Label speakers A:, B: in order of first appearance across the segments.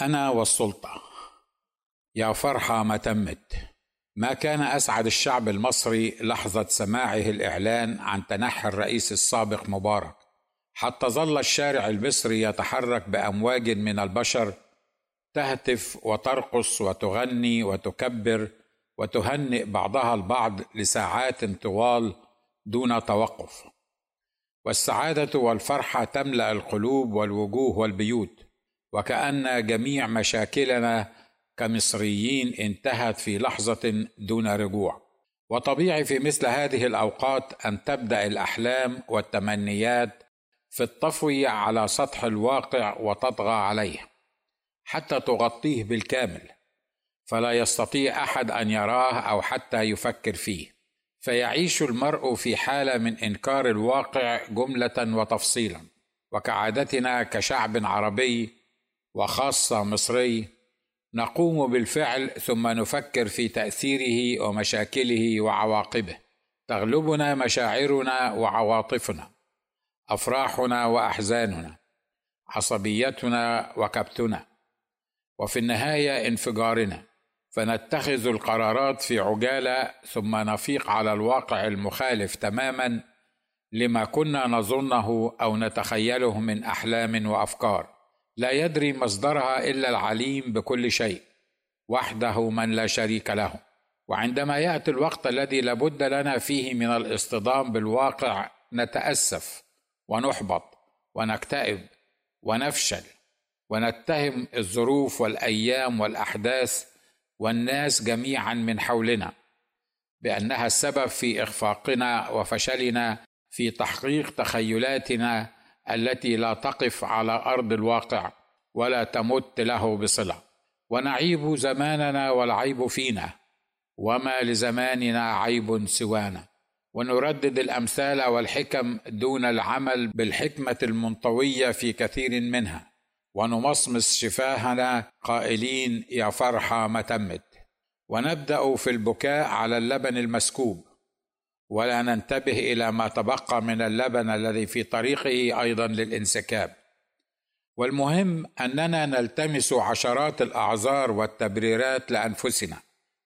A: أنا والسلطة. يا فرحة ما تمت. ما كان أسعد الشعب المصري لحظة سماعه الإعلان عن تنحي الرئيس السابق مبارك حتى ظل الشارع المصري يتحرك بأمواج من البشر تهتف وترقص وتغني وتكبر وتهنئ بعضها البعض لساعات طوال دون توقف. والسعادة والفرحة تملأ القلوب والوجوه والبيوت. وكأن جميع مشاكلنا كمصريين انتهت في لحظة دون رجوع. وطبيعي في مثل هذه الأوقات أن تبدأ الأحلام والتمنيات في الطفو على سطح الواقع وتطغى عليه حتى تغطيه بالكامل. فلا يستطيع أحد أن يراه أو حتى يفكر فيه. فيعيش المرء في حالة من إنكار الواقع جملة وتفصيلا. وكعادتنا كشعب عربي وخاصة مصري نقوم بالفعل ثم نفكر في تأثيره ومشاكله وعواقبه. تغلبنا مشاعرنا وعواطفنا أفراحنا وأحزاننا عصبيتنا وكبتنا. وفي النهاية انفجارنا فنتخذ القرارات في عجالة ثم نفيق على الواقع المخالف تماما لما كنا نظنه أو نتخيله من أحلام وأفكار. لا يدري مصدرها إلا العليم بكل شيء وحده من لا شريك له. وعندما يأتي الوقت الذي لابد لنا فيه من الاصطدام بالواقع نتأسف ونحبط ونكتئب ونفشل ونتهم الظروف والأيام والأحداث والناس جميعا من حولنا بأنها السبب في إخفاقنا وفشلنا في تحقيق تخيلاتنا التي لا تقف على أرض الواقع ولا تمت له بصلة. ونعيب زماننا والعيب فينا وما لزماننا عيب سوانا. ونردد الأمثال والحكم دون العمل بالحكمة المنطوية في كثير منها. ونمصمص شفاهنا قائلين يا فرحة ما تمت. ونبدأ في البكاء على اللبن المسكوب. ولا ننتبه إلى ما تبقى من اللبن الذي في طريقه أيضا للانسكاب. والمهم أننا نلتمس عشرات الأعذار والتبريرات لأنفسنا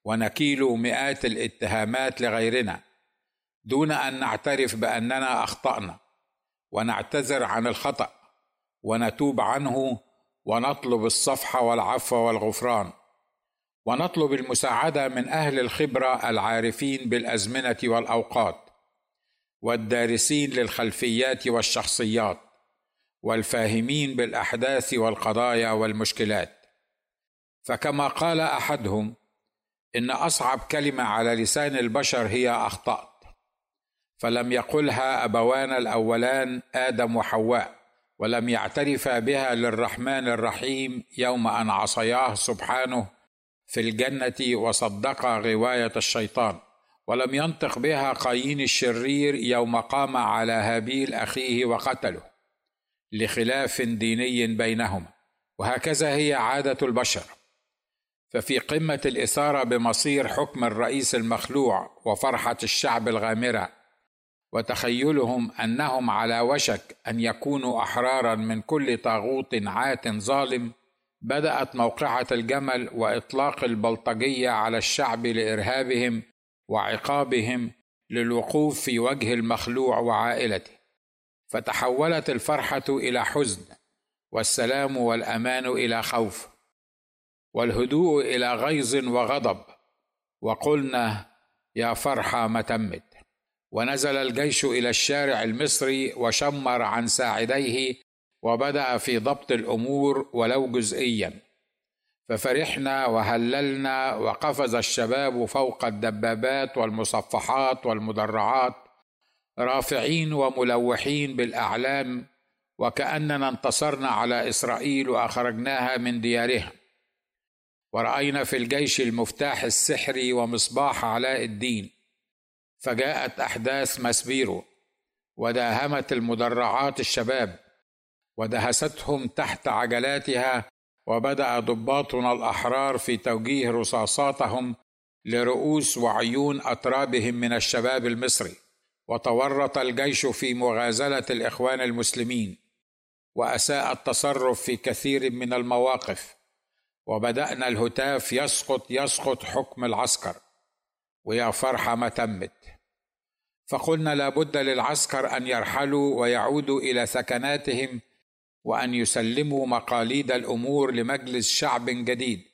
A: ونكيل مئات الاتهامات لغيرنا دون أن نعترف بأننا أخطأنا ونعتذر عن الخطأ ونتوب عنه ونطلب الصفح والعفو والغفران. ونطلب المساعدة من أهل الخبرة العارفين بالأزمنة والأوقات والدارسين للخلفيات والشخصيات والفاهمين بالأحداث والقضايا والمشكلات. فكما قال أحدهم إن أصعب كلمة على لسان البشر هي أخطأت فلم يقلها أبوان الأولان آدم وحواء ولم يعترفا بها للرحمن الرحيم يوم أن عصياه سبحانه في الجنة وصدقا غوايه الشيطان. ولم ينطق بها قايين الشرير يوم قام على هابيل أخيه وقتله لخلاف ديني بينهما وهكذا هي عادة البشر. ففي قمة الإثارة بمصير حكم الرئيس المخلوع وفرحة الشعب الغامرة وتخيلهم أنهم على وشك أن يكونوا أحرارا من كل طاغوت عات ظالم بدأت موقعة الجمل وإطلاق البلطجية على الشعب لإرهابهم وعقابهم للوقوف في وجه المخلوع وعائلته. فتحولت الفرحة إلى حزن والسلام والأمان إلى خوف والهدوء إلى غيظ وغضب. وقلنا يا فرحة ما تمت. ونزل الجيش إلى الشارع المصري وشمر عن ساعديه وبدأ في ضبط الأمور ولو جزئيا. ففرحنا وهللنا وقفز الشباب فوق الدبابات والمصفحات والمدرعات رافعين وملوحين بالأعلام وكأننا انتصرنا على إسرائيل وأخرجناها من ديارها. ورأينا في الجيش المفتاح السحري ومصباح علاء الدين. فجاءت أحداث ماسبيرو وداهمت المدرعات الشباب. ودهستهم تحت عجلاتها وبدأ ضباطنا الأحرار في توجيه رصاصاتهم لرؤوس وعيون أترابهم من الشباب المصري وتورط الجيش في مغازلة الإخوان المسلمين وأساء التصرف في كثير من المواقف وبدأنا الهتاف يسقط يسقط حكم العسكر ويا فرحه ما تمت. فقلنا لابد للعسكر أن يرحلوا ويعودوا إلى سكناتهم وأن يسلموا مقاليد الأمور لمجلس شعب جديد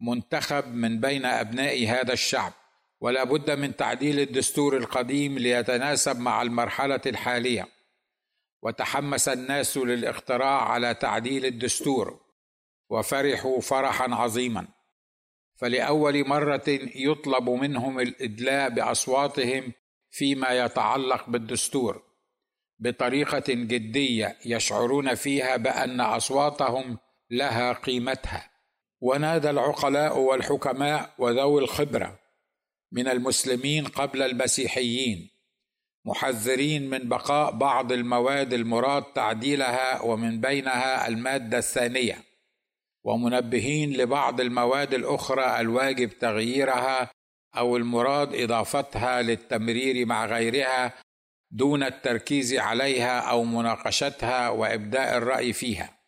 A: منتخب من بين أبناء هذا الشعب. ولا بد من تعديل الدستور القديم ليتناسب مع المرحلة الحالية. وتحمس الناس للاقتراع على تعديل الدستور. وفرحوا فرحا عظيما. فلأول مرة يطلب منهم الإدلاء بأصواتهم فيما يتعلق بالدستور. بطريقة جدية يشعرون فيها بأن أصواتهم لها قيمتها. ونادى العقلاء والحكماء وذوي الخبرة من المسلمين قبل المسيحيين محذرين من بقاء بعض المواد المراد تعديلها ومن بينها المادة الثانية ومنبهين لبعض المواد الأخرى الواجب تغييرها أو المراد إضافتها للتمرير مع غيرها دون التركيز عليها أو مناقشتها وإبداء الرأي فيها.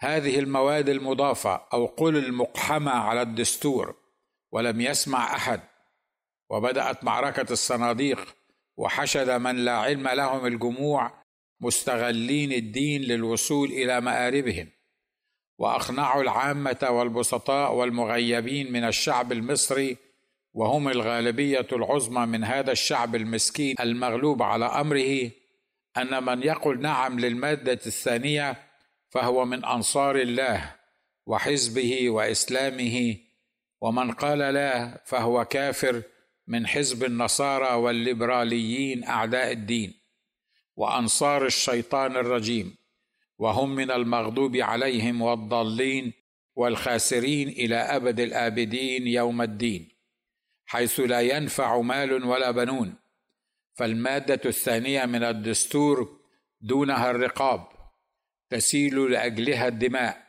A: هذه المواد المضافة أو قل المقحمة على الدستور ولم يسمع أحد وبدأت معركة الصناديق وحشد من لا علم لهم الجموع مستغلين الدين للوصول إلى مآربهم. وأقنعوا العامة والبسطاء والمغيبين من الشعب المصري وهم الغالبية العظمى من هذا الشعب المسكين المغلوب على أمره أن من يقل نعم للمادة الثانية فهو من أنصار الله وحزبه وإسلامه ومن قال لا فهو كافر من حزب النصارى والليبراليين أعداء الدين وأنصار الشيطان الرجيم وهم من المغضوب عليهم والضالين والخاسرين إلى أبد الآبدين يوم الدين. حيث لا ينفع مال ولا بنون. فالمادة الثانية من الدستور دونها الرقاب تسيل لأجلها الدماء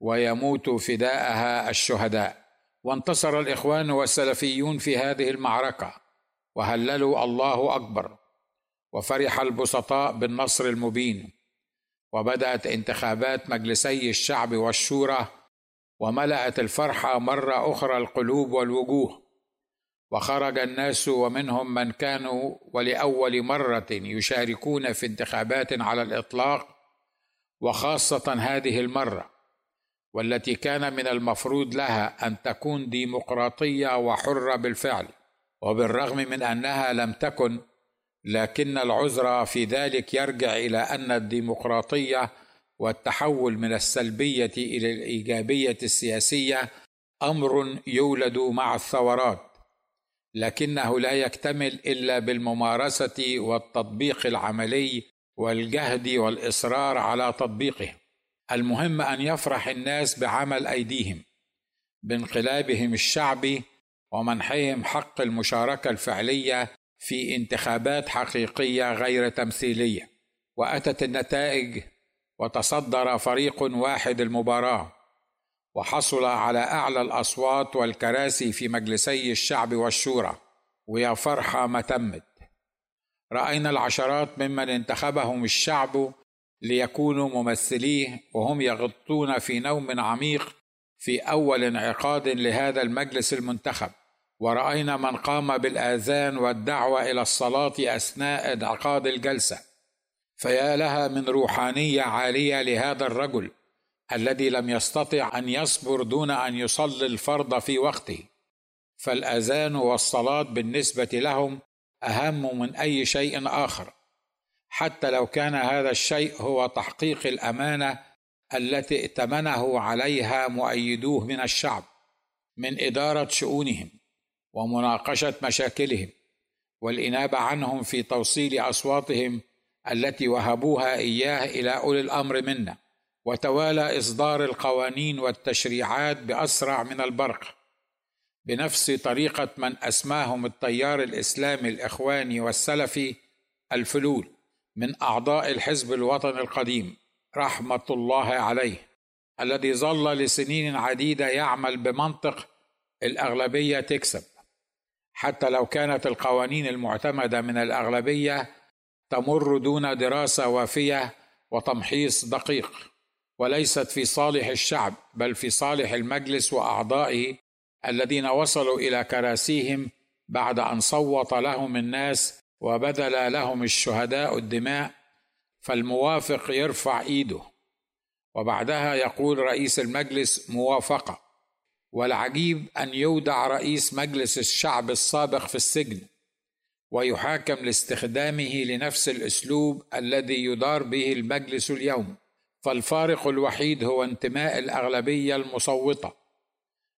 A: ويموت فداءها الشهداء. وانتصر الإخوان والسلفيون في هذه المعركة وهللوا الله أكبر. وفرح البسطاء بالنصر المبين. وبدأت انتخابات مجلسي الشعب والشورى وملأت الفرحة مرة أخرى القلوب والوجوه. وخرج الناس ومنهم من كانوا ولأول مرة يشاركون في انتخابات على الإطلاق وخاصة هذه المرة والتي كان من المفروض لها أن تكون ديمقراطية وحرة بالفعل وبالرغم من أنها لم تكن لكن العذر في ذلك يرجع إلى أن الديمقراطية والتحول من السلبية إلى الإيجابية السياسية أمر يولد مع الثورات. لكنه لا يكتمل إلا بالممارسة والتطبيق العملي والجهد والإصرار على تطبيقه المهم أن يفرح الناس بعمل أيديهم بانقلابهم الشعبي ومنحهم حق المشاركة الفعلية في انتخابات حقيقية غير تمثيلية. وأتت النتائج وتصدر فريق واحد المباراة. وحصل على أعلى الأصوات والكراسي في مجلسي الشعب والشورى ويا فرحة ما تمت. رأينا العشرات ممن انتخبهم الشعب ليكونوا ممثليه وهم يغطون في نوم عميق في أول انعقاد لهذا المجلس المنتخب. ورأينا من قام بالآذان والدعوة إلى الصلاة أثناء انعقاد الجلسة. فيا لها من روحانية عالية لهذا الرجل. الذي لم يستطع أن يصبر دون أن يصلي الفرض في وقته. فالأذان والصلاة بالنسبة لهم أهم من أي شيء آخر. حتى لو كان هذا الشيء هو تحقيق الأمانة التي ائتمنه عليها مؤيدوه من الشعب من إدارة شؤونهم ومناقشة مشاكلهم والإنابة عنهم في توصيل أصواتهم التي وهبوها إياه إلى أولي الأمر منا. وتوالى إصدار القوانين والتشريعات بأسرع من البرق. بنفس طريقة من أسماهم التيار الإسلامي الإخواني والسلفي الفلول من أعضاء الحزب الوطني القديم رحمة الله عليه الذي ظل لسنين عديدة يعمل بمنطق الأغلبية تكسب. حتى لو كانت القوانين المعتمدة من الأغلبية تمر دون دراسة وافية وتمحيص دقيق. وليست في صالح الشعب بل في صالح المجلس وأعضائه الذين وصلوا إلى كراسيهم بعد أن صوت لهم الناس وبذل لهم الشهداء الدماء فالموافق يرفع إيده. وبعدها يقول رئيس المجلس موافقة. والعجيب أن يودع رئيس مجلس الشعب السابق في السجن ويحاكم لاستخدامه لنفس الأسلوب الذي يدار به المجلس اليوم. فالفارق الوحيد هو انتماء الأغلبية المصوتة.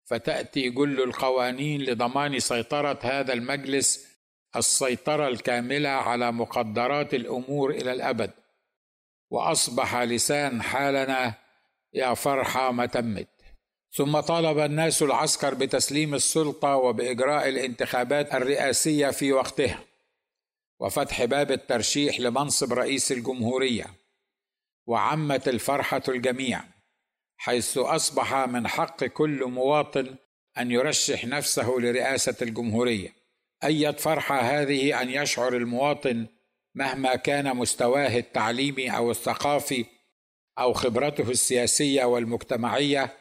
A: فتأتي جل القوانين لضمان سيطرة هذا المجلس السيطرة الكاملة على مقدرات الأمور إلى الأبد. وأصبح لسان حالنا يا فرحه ما تمت. ثم طالب الناس العسكر بتسليم السلطة وبإجراء الانتخابات الرئاسية في وقتها. وفتح باب الترشيح لمنصب رئيس الجمهورية. وعمت الفرحة الجميع حيث أصبح من حق كل مواطن أن يرشح نفسه لرئاسة الجمهورية. اية فرحة هذه أن يشعر المواطن مهما كان مستواه التعليمي أو الثقافي أو خبرته السياسية والمجتمعية.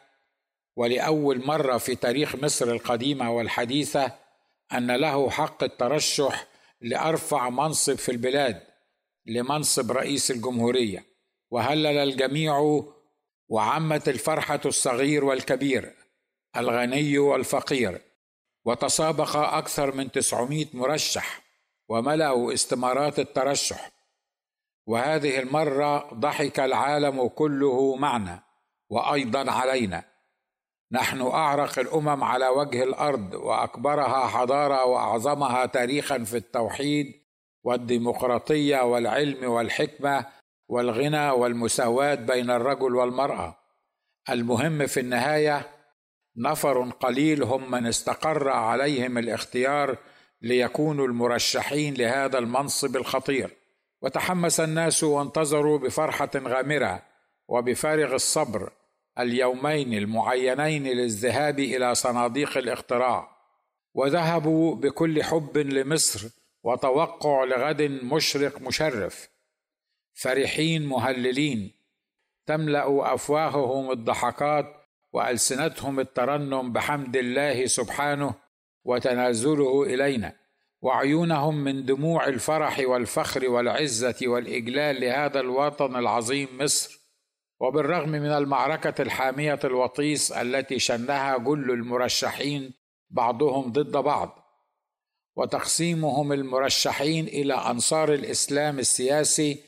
A: ولأول مرة في تاريخ مصر القديمة والحديثة أن له حق الترشح لأرفع منصب في البلاد لمنصب رئيس الجمهورية. وهلل الجميع وعمت الفرحة الصغير والكبير الغني والفقير وتسابق أكثر من تسعمائة مرشح وملأوا استمارات الترشح. وهذه المرة ضحك العالم كله معنا وأيضا علينا. نحن أعرق الأمم على وجه الأرض وأكبرها حضارة وأعظمها تاريخا في التوحيد والديمقراطية والعلم والحكمة والغنى والمساواة بين الرجل والمرأة. المهم في النهاية نفر قليل هم من استقر عليهم الاختيار ليكونوا المرشحين لهذا المنصب الخطير. وتحمس الناس وانتظروا بفرحة غامرة وبفارغ الصبر اليومين المعينين للذهاب إلى صناديق الاختراع. وذهبوا بكل حب لمصر وتوقع لغد مشرق مشرف. فرحين مهللين تملأ أفواههم الضحكات وألسنتهم الترنم بحمد الله سبحانه وتنازله إلينا وعيونهم من دموع الفرح والفخر والعزة والإجلال لهذا الوطن العظيم مصر. وبالرغم من المعركة الحامية الوطيس التي شنها جل المرشحين بعضهم ضد بعض وتقسيمهم المرشحين إلى أنصار الإسلام السياسي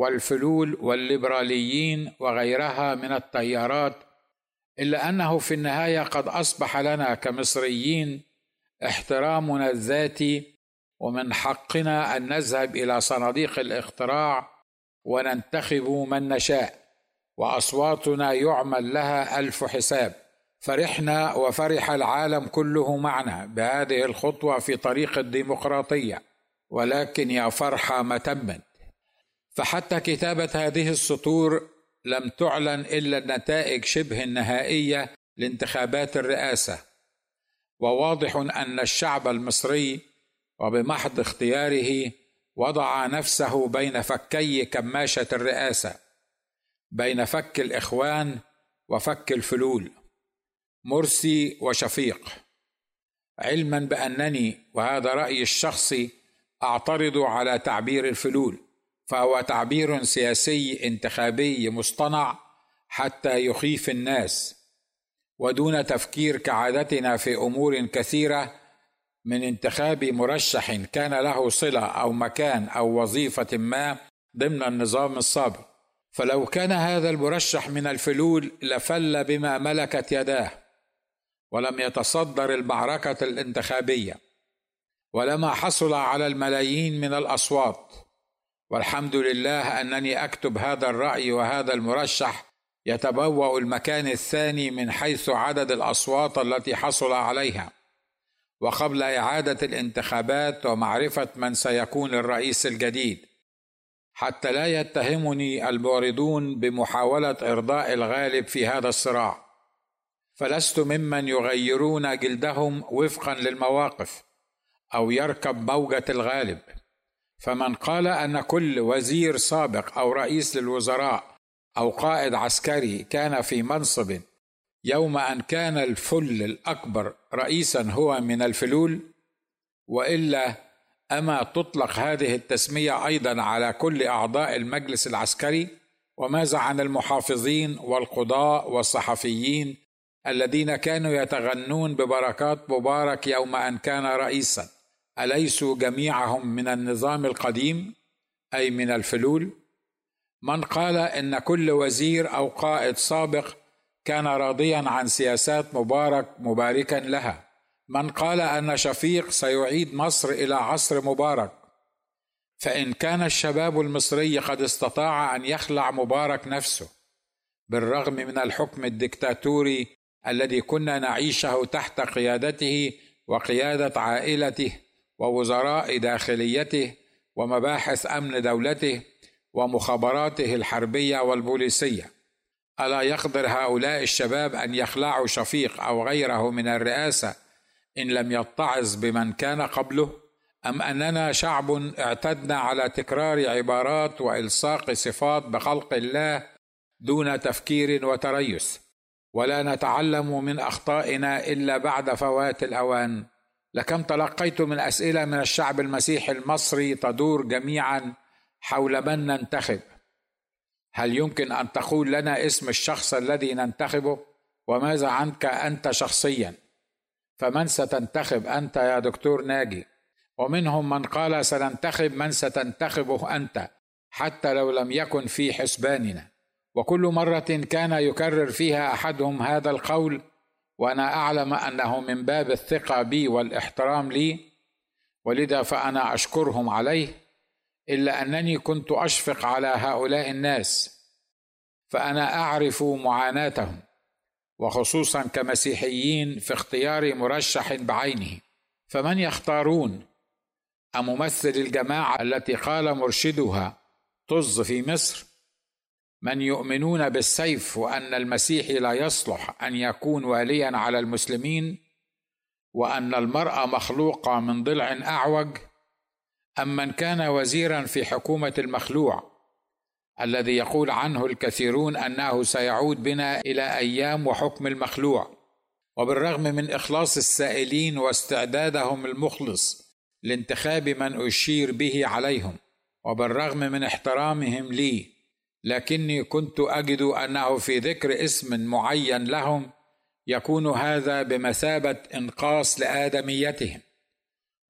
A: والفلول والليبراليين وغيرها من التيارات إلا أنه في النهاية قد أصبح لنا كمصريين احترامنا الذاتي ومن حقنا أن نذهب إلى صناديق الاختراع وننتخب من نشاء وأصواتنا يعمل لها ألف حساب. فرحنا وفرح العالم كله معنا بهذه الخطوة في طريق الديمقراطية ولكن يا فرحة ما تمت فحتى كتابة هذه السطور لم تعلن إلا النتائج شبه النهائية لانتخابات الرئاسة. وواضح أن الشعب المصري وبمحض اختياره وضع نفسه بين فكي كماشة الرئاسة بين فك الإخوان وفك الفلول مرسي وشفيق. علما بأنني وهذا رأيي الشخصي أعترض على تعبير الفلول. فهو تعبير سياسي انتخابي مصطنع حتى يخيف الناس ودون تفكير كعادتنا في أمور كثيرة من انتخاب مرشح كان له صلة أو مكان أو وظيفة ما ضمن النظام السابق فلو كان هذا المرشح من الفلول لفل بما ملكت يداه ولم يتصدر المعركة الانتخابية ولما حصل على الملايين من الأصوات والحمد لله أنني أكتب هذا الرأي وهذا المرشح يتبوأ المكان الثاني من حيث عدد الأصوات التي حصل عليها. وقبل إعادة الانتخابات ومعرفة من سيكون الرئيس الجديد حتى لا يتهمني المعرضون بمحاولة إرضاء الغالب في هذا الصراع. فلست ممن يغيرون جلدهم وفقا للمواقف أو يركب موجه الغالب. فمن قال أن كل وزير سابق أو رئيس للوزراء أو قائد عسكري كان في منصب يوم أن كان الفل الأكبر رئيسا هو من الفلول وإلا أما تطلق هذه التسمية أيضا على كل أعضاء المجلس العسكري وماذا عن المحافظين والقضاء والصحفيين الذين كانوا يتغنون ببركات مبارك يوم أن كان رئيسا؟ اليسوا جميعهم من النظام القديم؟ أي من الفلول؟ من قال إن كل وزير أو قائد سابق كان راضيا عن سياسات مبارك مباركا لها. من قال أن شفيق سيعيد مصر إلى عصر مبارك. فإن كان الشباب المصري قد استطاع أن يخلع مبارك نفسه بالرغم من الحكم الدكتاتوري الذي كنا نعيشه تحت قيادته وقيادة عائلته ووزراء داخليته ومباحث أمن دولته ومخابراته الحربية والبوليسية. ألا يقدر هؤلاء الشباب أن يخلعوا شفيق أو غيره من الرئاسة إن لم يتعظ بمن كان قبله؟ أم أننا شعب اعتدنا على تكرار عبارات وإلصاق صفات بخلق الله دون تفكير وتريث ولا نتعلم من أخطائنا إلا بعد فوات الأوان. لكم تلقيت من أسئلة من الشعب المسيحي المصري تدور جميعا حول من ننتخب. هل يمكن أن تقول لنا اسم الشخص الذي ننتخبه؟ وماذا عنك أنت شخصيا؟ فمن ستنتخب أنت يا دكتور ناجي؟ ومنهم من قال سننتخب من ستنتخبه أنت حتى لو لم يكن في حسباننا. وكل مرة كان يكرر فيها أحدهم هذا القول وأنا أعلم أنه من باب الثقة بي والإحترام لي ولذا فأنا أشكرهم عليه إلا أنني كنت أشفق على هؤلاء الناس فأنا أعرف معاناتهم وخصوصا كمسيحيين في اختيار مرشح بعينه. فمن يختارون؟ أممثل الجماعة التي قال مرشدها طز في مصر؟ من يؤمنون بالسيف وأن المسيح لا يصلح أن يكون واليا على المسلمين وأن المرأة مخلوقة من ضلع أعوج أم من كان وزيرا في حكومة المخلوع الذي يقول عنه الكثيرون أنه سيعود بنا إلى أيام وحكم المخلوع. وبالرغم من إخلاص السائلين واستعدادهم المخلص لانتخاب من أشير به عليهم وبالرغم من احترامهم لي لكني كنت أجد أنه في ذكر اسم معين لهم يكون هذا بمثابة إنقاص لآدميتهم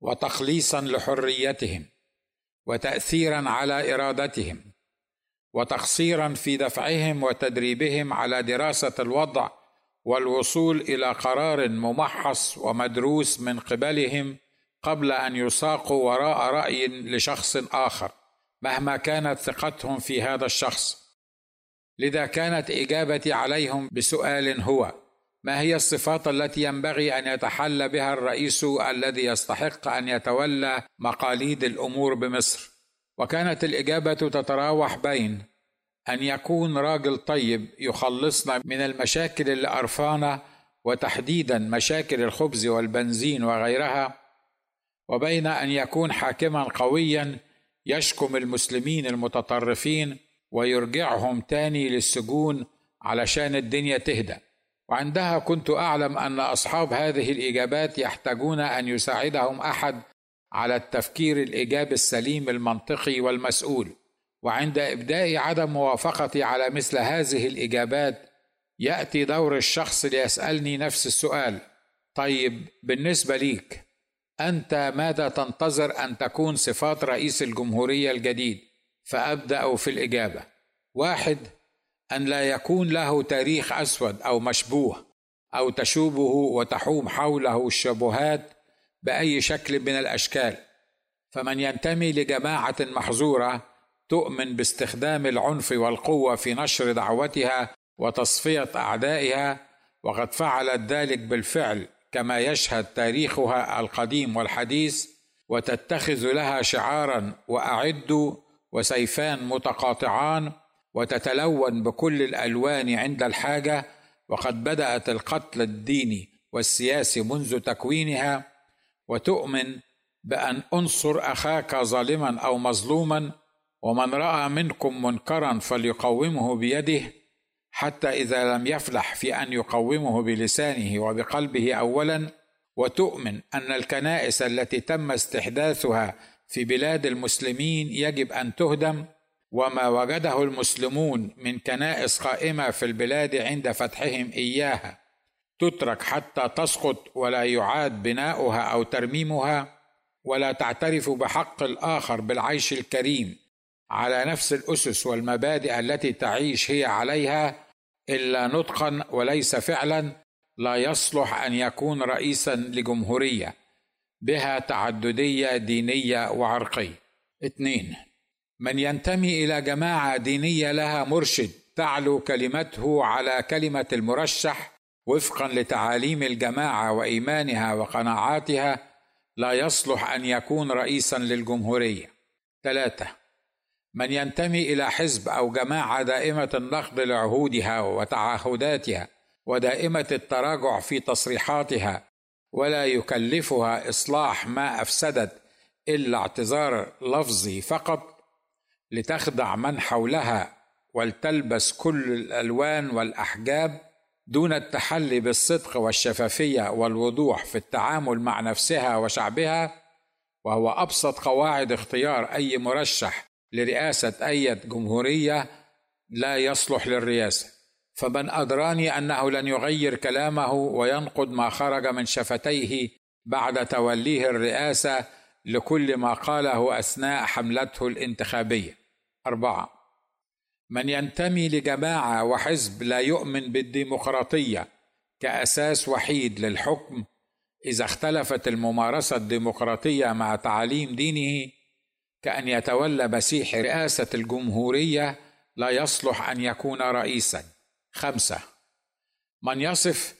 A: وتخليصا لحريتهم وتاثيرا على إرادتهم وتقصيرا في دفعهم وتدريبهم على دراسة الوضع والوصول إلى قرار ممحص ومدروس من قبلهم قبل أن يساقوا وراء رأي لشخص آخر. مهما كانت ثقتهم في هذا الشخص. لذا كانت إجابتي عليهم بسؤال هو ما هي الصفات التي ينبغي أن يتحلى بها الرئيس الذي يستحق أن يتولى مقاليد الأمور بمصر؟ وكانت الإجابة تتراوح بين أن يكون راجل طيب يخلصنا من المشاكل اللي وتحديدا مشاكل الخبز والبنزين وغيرها وبين أن يكون حاكما قويا يشكم المسلمين المتطرفين ويرجعهم تاني للسجون علشان الدنيا تهدأ وعندها كنت أعلم أن أصحاب هذه الإجابات يحتاجون أن يساعدهم أحد على التفكير الايجابي السليم المنطقي والمسؤول. وعند إبداء عدم موافقتي على مثل هذه الإجابات يأتي دور الشخص ليسألني نفس السؤال. طيب بالنسبة ليك أنت ماذا تنتظر أن تكون صفات رئيس الجمهورية الجديد؟ فأبدأ في الإجابة. واحد أن لا يكون له تاريخ أسود أو مشبوه أو تشوبه وتحوم حوله الشبهات بأي شكل من الأشكال. فمن ينتمي لجماعة محظورة تؤمن باستخدام العنف والقوة في نشر دعوتها وتصفية أعدائها وقد فعلت ذلك بالفعل. كما يشهد تاريخها القديم والحديث وتتخذ لها شعارا واعدوا وسيفان متقاطعان وتتلون بكل الألوان عند الحاجة وقد بدأت القتل الديني والسياسي منذ تكوينها وتؤمن بأن انصر أخاك ظالما أو مظلوما ومن رأى منكم منكرا فليقومه بيده حتى إذا لم يفلح في أن يقومه بلسانه وبقلبه اولا وتؤمن أن الكنائس التي تم استحداثها في بلاد المسلمين يجب أن تهدم وما وجده المسلمون من كنائس قائمة في البلاد عند فتحهم إياها. تترك حتى تسقط ولا يعاد بناؤها أو ترميمها ولا تعترف بحق الآخر بالعيش الكريم. على نفس الأسس والمبادئ التي تعيش هي عليها إلا نطقا وليس فعلا لا يصلح أن يكون رئيسا لجمهورية بها تعددية دينية وعرقية. اثنين من ينتمي إلى جماعة دينية لها مرشد تعلو كلمته على كلمة المرشح وفقا لتعاليم الجماعة وإيمانها وقناعاتها لا يصلح أن يكون رئيسا للجمهورية. ثلاثة من ينتمي إلى حزب أو جماعة دائمة النقد لعهودها وتعهداتها ودائمة التراجع في تصريحاتها ولا يكلفها إصلاح ما أفسدت إلا اعتذار لفظي فقط لتخدع من حولها ولتلبس كل الألوان والأحجاب دون التحلي بالصدق والشفافية والوضوح في التعامل مع نفسها وشعبها وهو أبسط قواعد اختيار أي مرشح لرئاسة أي جمهورية لا يصلح للرئاسة. فمن أدراني أنه لن يغير كلامه وينقض ما خرج من شفتيه بعد توليه الرئاسة لكل ما قاله أثناء حملته الانتخابية. أربعة. من ينتمي لجماعة وحزب لا يؤمن بالديمقراطية كأساس وحيد للحكم إذا اختلفت الممارسة الديمقراطية مع تعاليم دينه كأن يتولى مسيح رئاسة الجمهورية لا يصلح أن يكون رئيسا. خمسة من يصف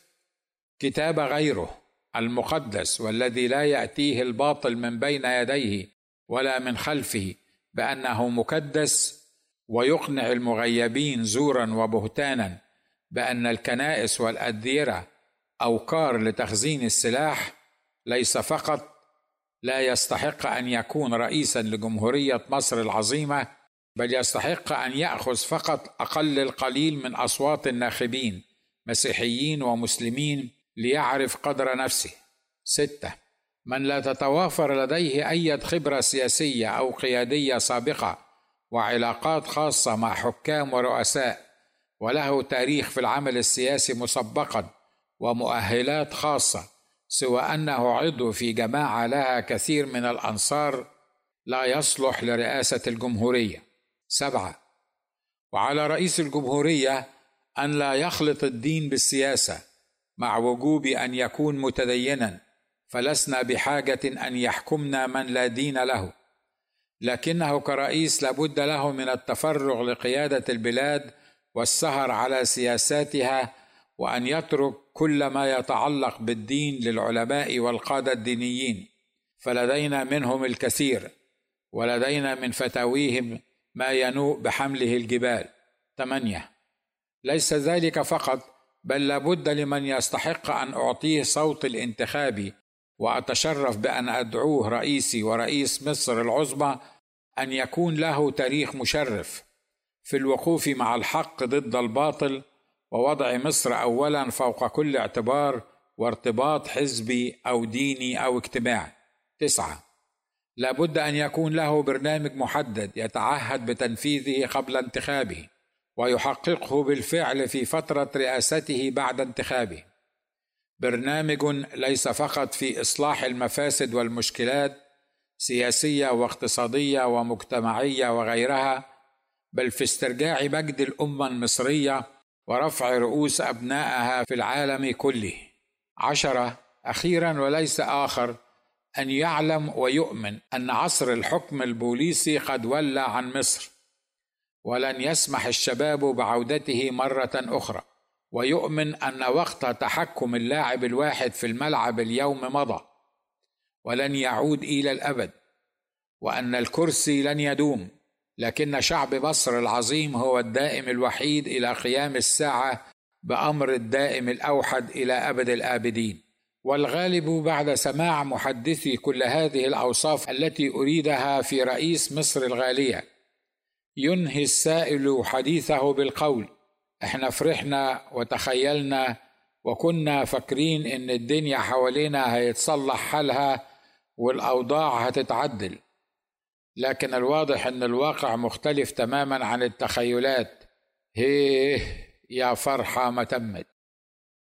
A: كتاب غيره المقدس والذي لا يأتيه الباطل من بين يديه ولا من خلفه بأنه مكدس ويقنع المغيبين زورا وبهتانا بأن الكنائس والأديرة اوكار لتخزين السلاح ليس فقط لا يستحق أن يكون رئيسا لجمهورية مصر العظيمة بل يستحق أن يأخذ فقط أقل القليل من أصوات الناخبين مسيحيين ومسلمين ليعرف قدر نفسه. ستة. من لا تتوافر لديه أي خبرة سياسية أو قيادية سابقة وعلاقات خاصة مع حكام ورؤساء وله تاريخ في العمل السياسي مسبقا ومؤهلات خاصة سوى أنه عضو في جماعة لها كثير من الأنصار لا يصلح لرئاسة الجمهورية. سبعة. وعلى رئيس الجمهورية أن لا يخلط الدين بالسياسة مع وجوب أن يكون متدينا فلسنا بحاجة أن يحكمنا من لا دين له. لكنه كرئيس لابد له من التفرغ لقيادة البلاد والسهر على سياساتها وأن يترك كل ما يتعلق بالدين للعلماء والقادة الدينيين. فلدينا منهم الكثير ولدينا من فتاويهم ما ينوء بحمله الجبال. ثمانيه ليس ذلك فقط بل لابد لمن يستحق أن أعطيه صوت الانتخابي وأتشرف بأن أدعوه رئيسي ورئيس مصر العظمى أن يكون له تاريخ مشرف في الوقوف مع الحق ضد الباطل ووضع مصر اولا فوق كل اعتبار وارتباط حزبي أو ديني أو اجتماعي. تسعة. لابد أن يكون له برنامج محدد يتعهد بتنفيذه قبل انتخابه ويحققه بالفعل في فترة رئاسته بعد انتخابه. برنامج ليس فقط في إصلاح المفاسد والمشكلات سياسية واقتصادية ومجتمعية وغيرها بل في استرجاع مجد الأمة المصرية ورفع رؤوس أبنائها في العالم كله. عشرة أخيرا وليس آخر أن يعلم ويؤمن أن عصر الحكم البوليسي قد ولى عن مصر. ولن يسمح الشباب بعودته مرة أخرى ويؤمن أن وقت تحكم اللاعب الواحد في الملعب اليوم مضى. ولن يعود إلى الأبد وأن الكرسي لن يدوم. لكن شعب مصر العظيم هو الدائم الوحيد إلى قيام الساعة بأمر الدائم الأوحد إلى أبد الآبدين. والغالب بعد سماع محدثي كل هذه الأوصاف التي أريدها في رئيس مصر الغالية. ينهي السائل حديثه بالقول إحنا فرحنا وتخيلنا وكنا فاكرين إن الدنيا حوالينا هيتصلح حالها والأوضاع هتتعدل. لكن الواضح أن الواقع مختلف تماما عن التخيلات. هيه يا فرحة ما تمت.